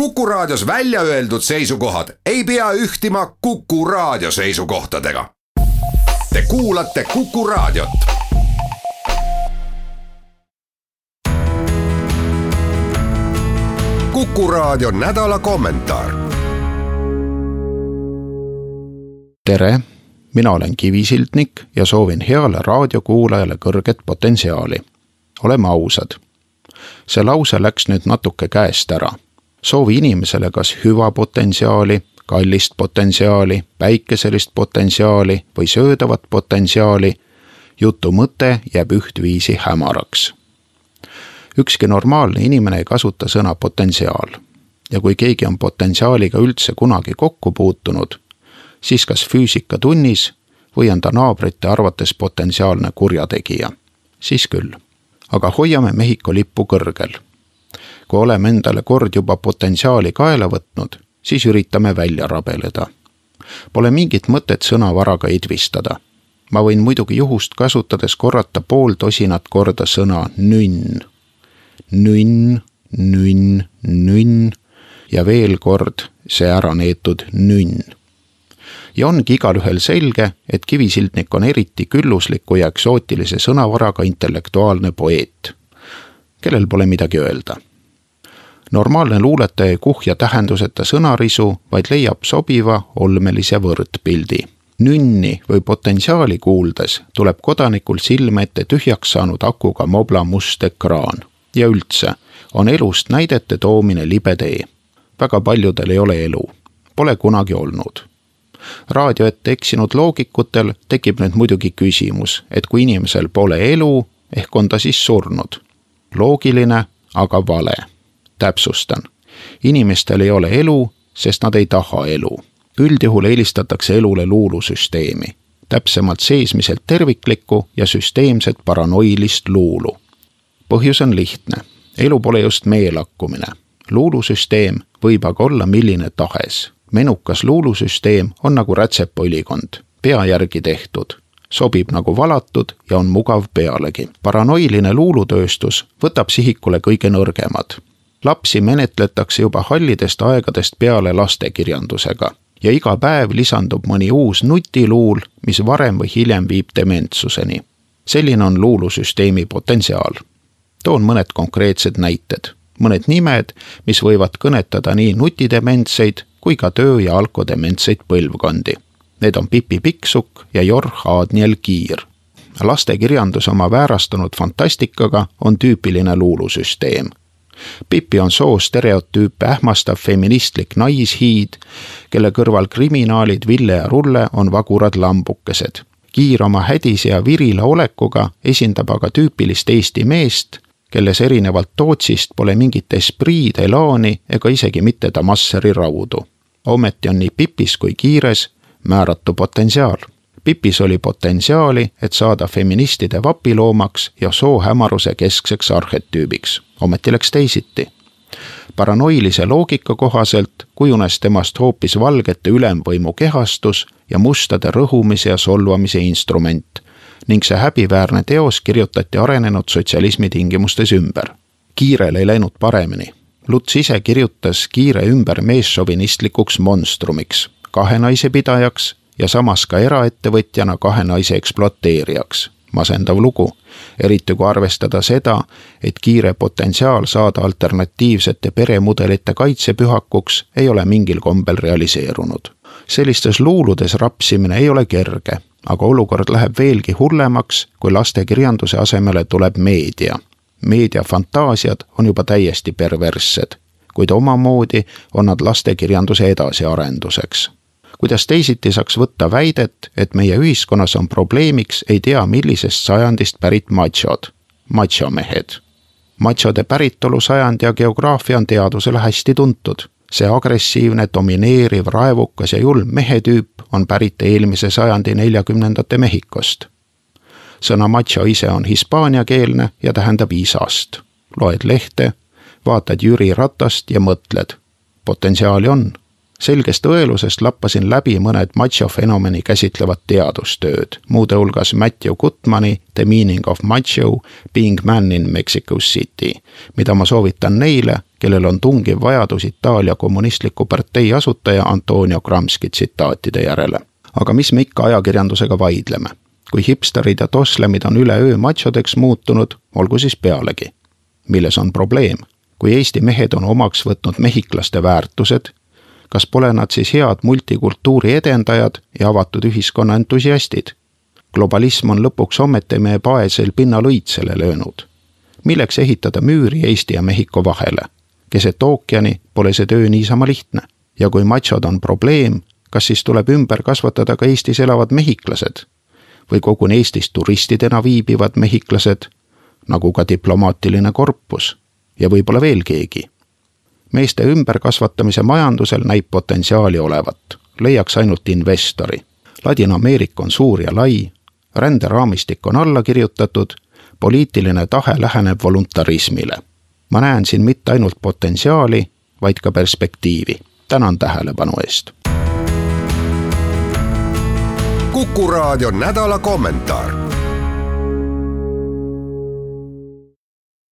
Kuku Raadios välja öeldud seisukohad ei pea ühtima Kuku Raadio seisukohtadega. Te kuulate Kuku Raadiot. kuku Raadio nädala kommentaar. tere, mina olen Kivisildnik ja soovin heale raadiokuulajale kõrget potentsiaali. oleme ausad. see lause läks nüüd natuke käest ära soovi inimesele kas hüva potentsiaali, kallist potentsiaali, päikeselist potentsiaali või söödavat potentsiaali, jutu mõte jääb ühtviisi hämaraks. ükski normaalne inimene ei kasuta sõna potentsiaal ja kui keegi on potentsiaaliga üldse kunagi kokku puutunud, siis kas füüsikatunnis või on ta naabrite arvates potentsiaalne kurjategija, siis küll. aga hoiame Mehhiko lippu kõrgel kui oleme endale kord juba potentsiaali kaela võtnud, siis üritame välja rabeleda. Pole mingit mõtet sõnavaraga idvistada. ma võin muidugi juhust kasutades korrata pool tosinat korda sõna nünn. nünn, nünn, nünn ja veel kord see ära neetud nünn ja ongi igalühel selge, et kivisildnik on eriti küllusliku ja eksootilise sõnavaraga intellektuaalne poeet, kellel pole midagi öelda normaalne luuletaja ei kuhja tähenduseta sõnarisu, vaid leiab sobiva olmelise võrdpildi. nünni või potentsiaali kuuldes tuleb kodanikul silme ette tühjaks saanud akuga mobla must ekraan. ja üldse on elust näidete toomine libe tee. väga paljudel ei ole elu, pole kunagi olnud raadio ette eksinud loogikutel tekib nüüd muidugi küsimus, et kui inimesel pole elu, ehk on ta siis surnud. loogiline, aga vale täpsustan. inimestel ei ole elu, sest nad ei taha elu. üldjuhul eelistatakse elule luulusüsteemi, täpsemalt seesmiselt terviklikku ja süsteemset paranoilist luulu. põhjus on lihtne, elu pole just meelakkumine. luulusüsteem võib aga olla milline tahes. menukas luulusüsteem on nagu rätsepaülikond, pea järgi tehtud sobib nagu valatud ja on mugav pealegi. paranoiline luulutööstus võtab sihikule kõige nõrgemad, lapsi menetletakse juba hallidest aegadest peale lastekirjandusega ja iga päev lisandub mõni uus nutiluul, mis varem või hiljem viib dementsuseni. selline on luulusüsteemi potentsiaal. toon mõned konkreetsed näited, mõned nimed, mis võivad kõnetada nii nutidementseid kui ka töö- ja alkodementseid põlvkondi. Need on Pipi Pikksukk ja Jorh Aadniel Kiir lastekirjandus oma väärastunud fantastikaga on tüüpiline luulusüsteem Pippi on soostereotüüpe ähmastav feministlik naishiid, kelle kõrval kriminaalid Ville ja Rulle on vagurad lambukesed. Kiir oma hädise ja virila olekuga esindab aga tüüpilist Eesti meest, kelles erinevalt Tootsist pole mingit espriid, elaani ega isegi mitte Damasseri raudu. ometi on nii Pipis kui Kiires määratu potentsiaal Pipis oli potentsiaali, et saada feministide vapiloomaks ja soohämaruse keskseks arhetüübiks. ometi läks teisiti. paranoilise loogika kohaselt kujunes temast hoopis valgete ülemvõimu kehastus ja mustade rõhumise ja solvamise instrument ning see häbiväärne teos kirjutati arenenud sotsialismi tingimustes ümber. kiirel ei läinud paremini. Luts ise kirjutas kiire ümber meesšovinistlikuks monstrumiks, kahe naise pidajaks ja samas ka eraettevõtjana kahe naise ekspluateerijaks. masendav lugu, eriti kui arvestada seda, et kiire potentsiaal saada alternatiivsete peremudelite kaitsepühakuks ei ole mingil kombel realiseerunud. sellistes luuludes rapsimine ei ole kerge, aga olukord läheb veelgi hullemaks, kui lastekirjanduse asemele tuleb meedia. meedia fantaasiad on juba täiesti perverssed kuid omamoodi on nad lastekirjanduse edasiarenduseks kuidas teisiti saaks võtta väidet, et meie ühiskonnas on probleemiks ei tea millisest sajandist pärit machod, machomehed. Machode päritolu sajand ja geograafia on teadusele hästi tuntud. see agressiivne, domineeriv, raevukas ja julm mehetüüp on pärit eelmise sajandi neljakümnendate Mehhikost. sõna macho ise on hispaaniakeelne ja tähendab isast. loed lehte, vaatad Jüri Ratast ja mõtled, potentsiaali on selgest õelusest lappasin läbi mõned macho fenomeni käsitlevad teadustööd, muude hulgas Matthew Gutmani The meaning of macho being man in Mexico City, mida ma soovitan neile, kellel on tungiv vajadus Itaalia kommunistliku partei asutaja Antonio Gramsci tsitaatide järele. aga mis me ikka ajakirjandusega vaidleme? kui hipsterid ja toslemid on üleöö machodeks muutunud, olgu siis pealegi. milles on probleem? kui Eesti mehed on omaks võtnud mehhiklaste väärtused, kas pole nad siis head multikultuuri edendajad ja avatud ühiskonna entusiastid? globalism on lõpuks ometi meie paesel pinnal õitsele löönud. milleks ehitada müüri Eesti ja Mehhiko vahele? keset ookeani pole see töö niisama lihtne. ja kui machod on probleem, kas siis tuleb ümber kasvatada ka Eestis elavad mehhiklased? või koguni Eestis turistidena viibivad mehhiklased, nagu ka diplomaatiline korpus ja võib-olla veel keegi. Meeste ümberkasvatamise majandusel näib potentsiaali olevat, leiaks ainult investori. Ladina-Ameerika on suur ja lai, ränderaamistik on alla kirjutatud, poliitiline tahe läheneb voluntarismile. ma näen siin mitte ainult potentsiaali, vaid ka perspektiivi. tänan tähelepanu eest. kuku raadio nädala kommentaar